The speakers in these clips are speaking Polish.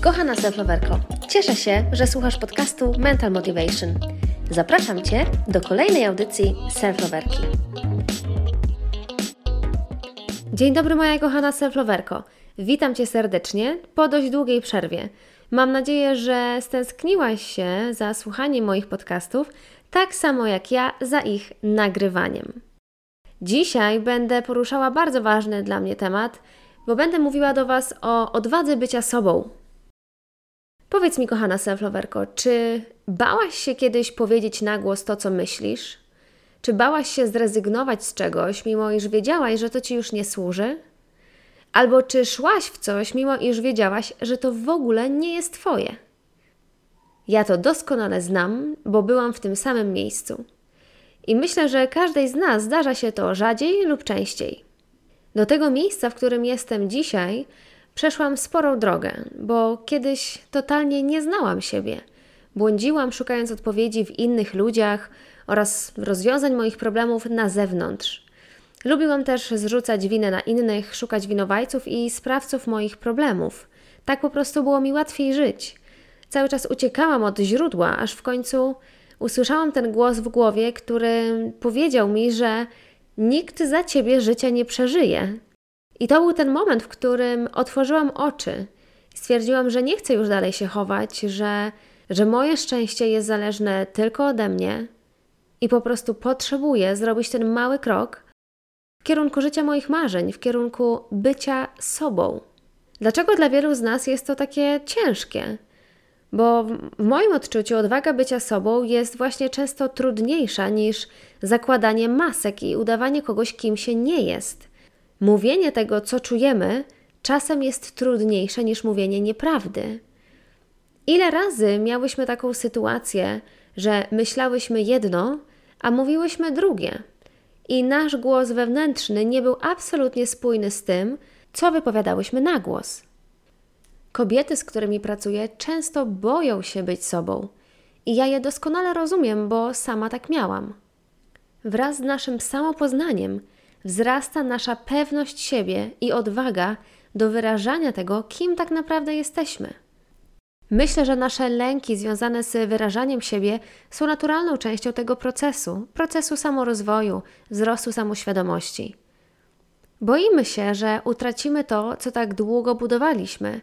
Kochana self-loverko, cieszę się, że słuchasz podcastu Mental Motivation. Zapraszam Cię do kolejnej audycji self-loverki. Dzień dobry moja kochana self-loverko. Witam Cię serdecznie po dość długiej przerwie. Mam nadzieję, że stęskniłaś się za słuchaniem moich podcastów, tak samo jak ja za ich nagrywaniem. Dzisiaj będę poruszała bardzo ważny dla mnie temat, bo będę mówiła do Was o odwadze bycia sobą. Powiedz mi, kochana self-loverko, czy bałaś się kiedyś powiedzieć na głos to, co myślisz? Czy bałaś się zrezygnować z czegoś, mimo iż wiedziałaś, że to Ci już nie służy? Albo czy szłaś w coś, mimo iż wiedziałaś, że to w ogóle nie jest Twoje? Ja to doskonale znam, bo byłam w tym samym miejscu. I myślę, że każdej z nas zdarza się to rzadziej lub częściej. Do tego miejsca, w którym jestem dzisiaj, przeszłam sporą drogę, bo kiedyś totalnie nie znałam siebie. Błądziłam, szukając odpowiedzi w innych ludziach oraz rozwiązań moich problemów na zewnątrz. Lubiłam też zrzucać winę na innych, szukać winowajców i sprawców moich problemów. Tak po prostu było mi łatwiej żyć. Cały czas uciekałam od źródła, aż w końcu usłyszałam ten głos w głowie, który powiedział mi, że nikt za ciebie życia nie przeżyje. I to był ten moment, w którym otworzyłam oczy. Stwierdziłam, że nie chcę już dalej się chować, że, że moje szczęście jest zależne tylko ode mnie i po prostu potrzebuję zrobić ten mały krok w kierunku życia moich marzeń, w kierunku bycia sobą. Dlaczego dla wielu z nas jest to takie ciężkie? Bo w moim odczuciu odwaga bycia sobą jest właśnie często trudniejsza niż zakładanie masek i udawanie kogoś, kim się nie jest. Mówienie tego, co czujemy, czasem jest trudniejsze niż mówienie nieprawdy. Ile razy miałyśmy taką sytuację, że myślałyśmy jedno, a mówiłyśmy drugie, i nasz głos wewnętrzny nie był absolutnie spójny z tym, co wypowiadałyśmy na głos. Kobiety, z którymi pracuję, często boją się być sobą. I ja je doskonale rozumiem, bo sama tak miałam. Wraz z naszym samopoznaniem wzrasta nasza pewność siebie i odwaga do wyrażania tego, kim tak naprawdę jesteśmy. Myślę, że nasze lęki związane z wyrażaniem siebie są naturalną częścią tego procesu procesu samorozwoju, wzrostu samoświadomości. Boimy się, że utracimy to, co tak długo budowaliśmy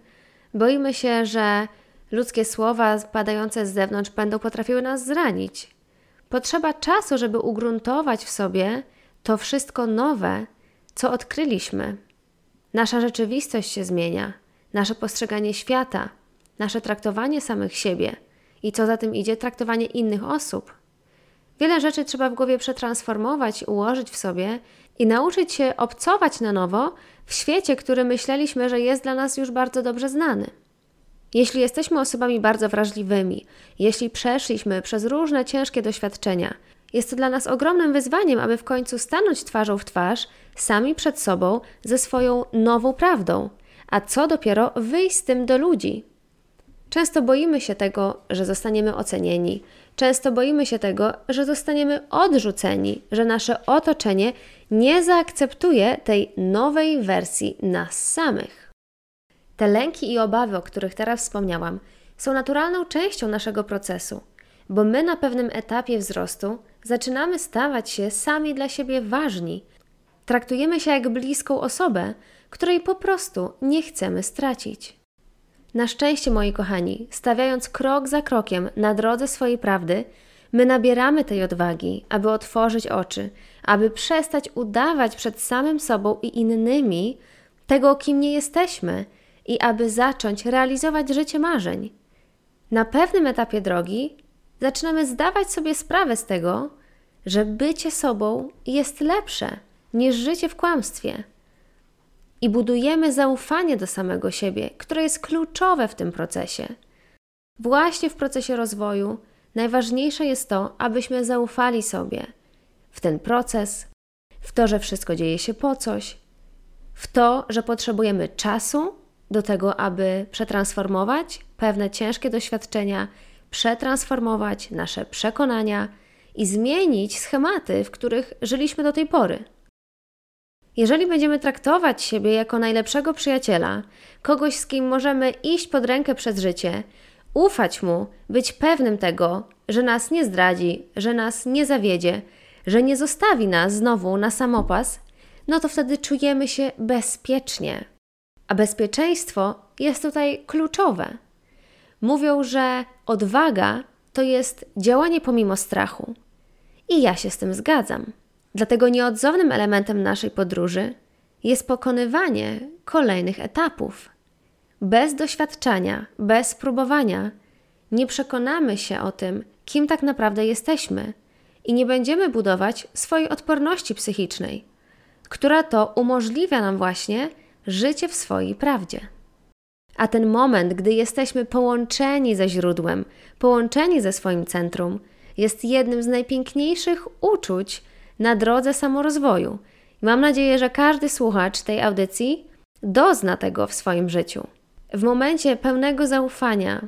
Boimy się, że ludzkie słowa padające z zewnątrz będą potrafiły nas zranić. Potrzeba czasu, żeby ugruntować w sobie to wszystko nowe, co odkryliśmy. Nasza rzeczywistość się zmienia, nasze postrzeganie świata, nasze traktowanie samych siebie i co za tym idzie, traktowanie innych osób. Wiele rzeczy trzeba w głowie przetransformować, ułożyć w sobie i nauczyć się obcować na nowo w świecie, który myśleliśmy, że jest dla nas już bardzo dobrze znany. Jeśli jesteśmy osobami bardzo wrażliwymi, jeśli przeszliśmy przez różne ciężkie doświadczenia, jest to dla nas ogromnym wyzwaniem, aby w końcu stanąć twarzą w twarz, sami przed sobą, ze swoją nową prawdą, a co dopiero wyjść z tym do ludzi. Często boimy się tego, że zostaniemy ocenieni, często boimy się tego, że zostaniemy odrzuceni, że nasze otoczenie nie zaakceptuje tej nowej wersji nas samych. Te lęki i obawy, o których teraz wspomniałam, są naturalną częścią naszego procesu, bo my na pewnym etapie wzrostu zaczynamy stawać się sami dla siebie ważni. Traktujemy się jak bliską osobę, której po prostu nie chcemy stracić. Na szczęście, moi kochani, stawiając krok za krokiem na drodze swojej prawdy, my nabieramy tej odwagi, aby otworzyć oczy, aby przestać udawać przed samym sobą i innymi tego, kim nie jesteśmy i aby zacząć realizować życie marzeń. Na pewnym etapie drogi zaczynamy zdawać sobie sprawę z tego, że bycie sobą jest lepsze niż życie w kłamstwie i budujemy zaufanie do samego siebie, które jest kluczowe w tym procesie. Właśnie w procesie rozwoju najważniejsze jest to, abyśmy zaufali sobie w ten proces, w to, że wszystko dzieje się po coś, w to, że potrzebujemy czasu do tego, aby przetransformować pewne ciężkie doświadczenia, przetransformować nasze przekonania i zmienić schematy, w których żyliśmy do tej pory. Jeżeli będziemy traktować siebie jako najlepszego przyjaciela, kogoś, z kim możemy iść pod rękę przez życie, ufać mu, być pewnym tego, że nas nie zdradzi, że nas nie zawiedzie, że nie zostawi nas znowu na samopas, no to wtedy czujemy się bezpiecznie. A bezpieczeństwo jest tutaj kluczowe. Mówią, że odwaga to jest działanie pomimo strachu. I ja się z tym zgadzam. Dlatego nieodzownym elementem naszej podróży jest pokonywanie kolejnych etapów. Bez doświadczenia, bez próbowania nie przekonamy się o tym, kim tak naprawdę jesteśmy i nie będziemy budować swojej odporności psychicznej, która to umożliwia nam właśnie życie w swojej prawdzie. A ten moment, gdy jesteśmy połączeni ze źródłem, połączeni ze swoim centrum, jest jednym z najpiękniejszych uczuć na drodze samorozwoju. I mam nadzieję, że każdy słuchacz tej audycji dozna tego w swoim życiu. W momencie pełnego zaufania,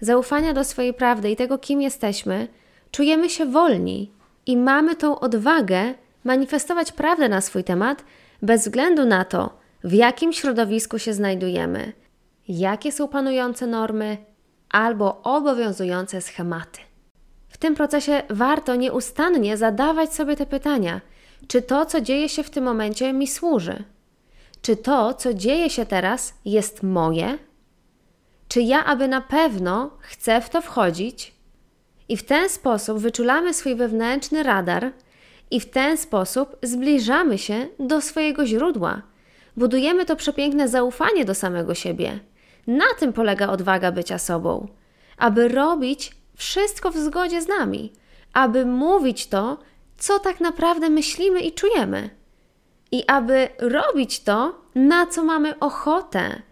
zaufania do swojej prawdy i tego, kim jesteśmy, czujemy się wolni i mamy tą odwagę manifestować prawdę na swój temat, bez względu na to, w jakim środowisku się znajdujemy, jakie są panujące normy albo obowiązujące schematy. W tym procesie warto nieustannie zadawać sobie te pytania: czy to, co dzieje się w tym momencie, mi służy? Czy to, co dzieje się teraz, jest moje? Czy ja, aby na pewno chcę w to wchodzić? I w ten sposób wyczulamy swój wewnętrzny radar i w ten sposób zbliżamy się do swojego źródła. Budujemy to przepiękne zaufanie do samego siebie. Na tym polega odwaga bycia sobą, aby robić wszystko w zgodzie z nami, aby mówić to, co tak naprawdę myślimy i czujemy, i aby robić to, na co mamy ochotę,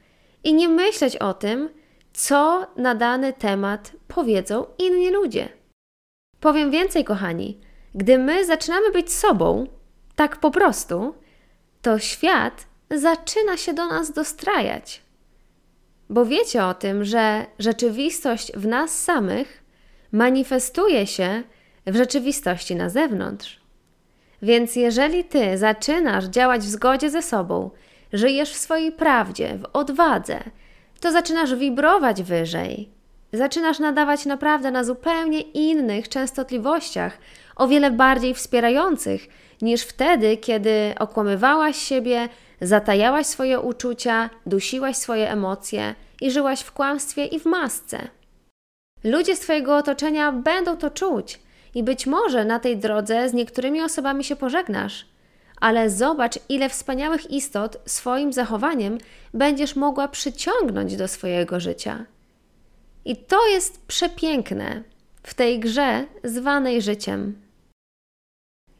i nie myśleć o tym, co na dany temat powiedzą inni ludzie. Powiem więcej, kochani, gdy my zaczynamy być sobą, tak po prostu, to świat zaczyna się do nas dostrajać. Bo wiecie o tym, że rzeczywistość w nas samych manifestuje się w rzeczywistości na zewnątrz. Więc jeżeli ty zaczynasz działać w zgodzie ze sobą, żyjesz w swojej prawdzie, w odwadze, to zaczynasz wibrować wyżej. Zaczynasz nadawać naprawdę na zupełnie innych częstotliwościach, o wiele bardziej wspierających niż wtedy, kiedy okłamywałaś siebie, zatajałaś swoje uczucia, dusiłaś swoje emocje i żyłaś w kłamstwie i w masce. Ludzie z Twojego otoczenia będą to czuć i być może na tej drodze z niektórymi osobami się pożegnasz, ale zobacz, ile wspaniałych istot swoim zachowaniem będziesz mogła przyciągnąć do swojego życia. I to jest przepiękne w tej grze zwanej życiem.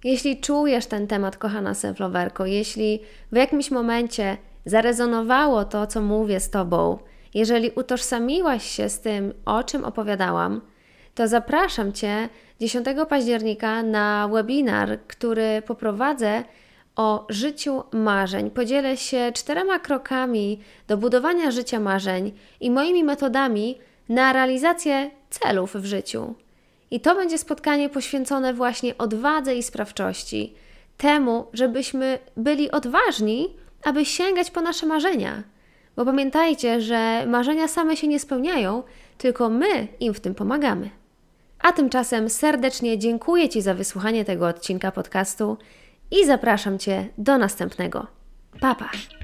Jeśli czujesz ten temat, kochana seflowerko, jeśli w jakimś momencie zarezonowało to, co mówię z Tobą, jeżeli utożsamiłaś się z tym, o czym opowiadałam, to zapraszam Cię 10 października na webinar, który poprowadzę o życiu marzeń. Podzielę się czterema krokami do budowania życia marzeń i moimi metodami na realizację celów w życiu. I to będzie spotkanie poświęcone właśnie odwadze i sprawczości, temu, żebyśmy byli odważni, aby sięgać po nasze marzenia. Bo pamiętajcie, że marzenia same się nie spełniają, tylko my im w tym pomagamy. A tymczasem serdecznie dziękuję Ci za wysłuchanie tego odcinka podcastu i zapraszam Cię do następnego. Papa! Pa.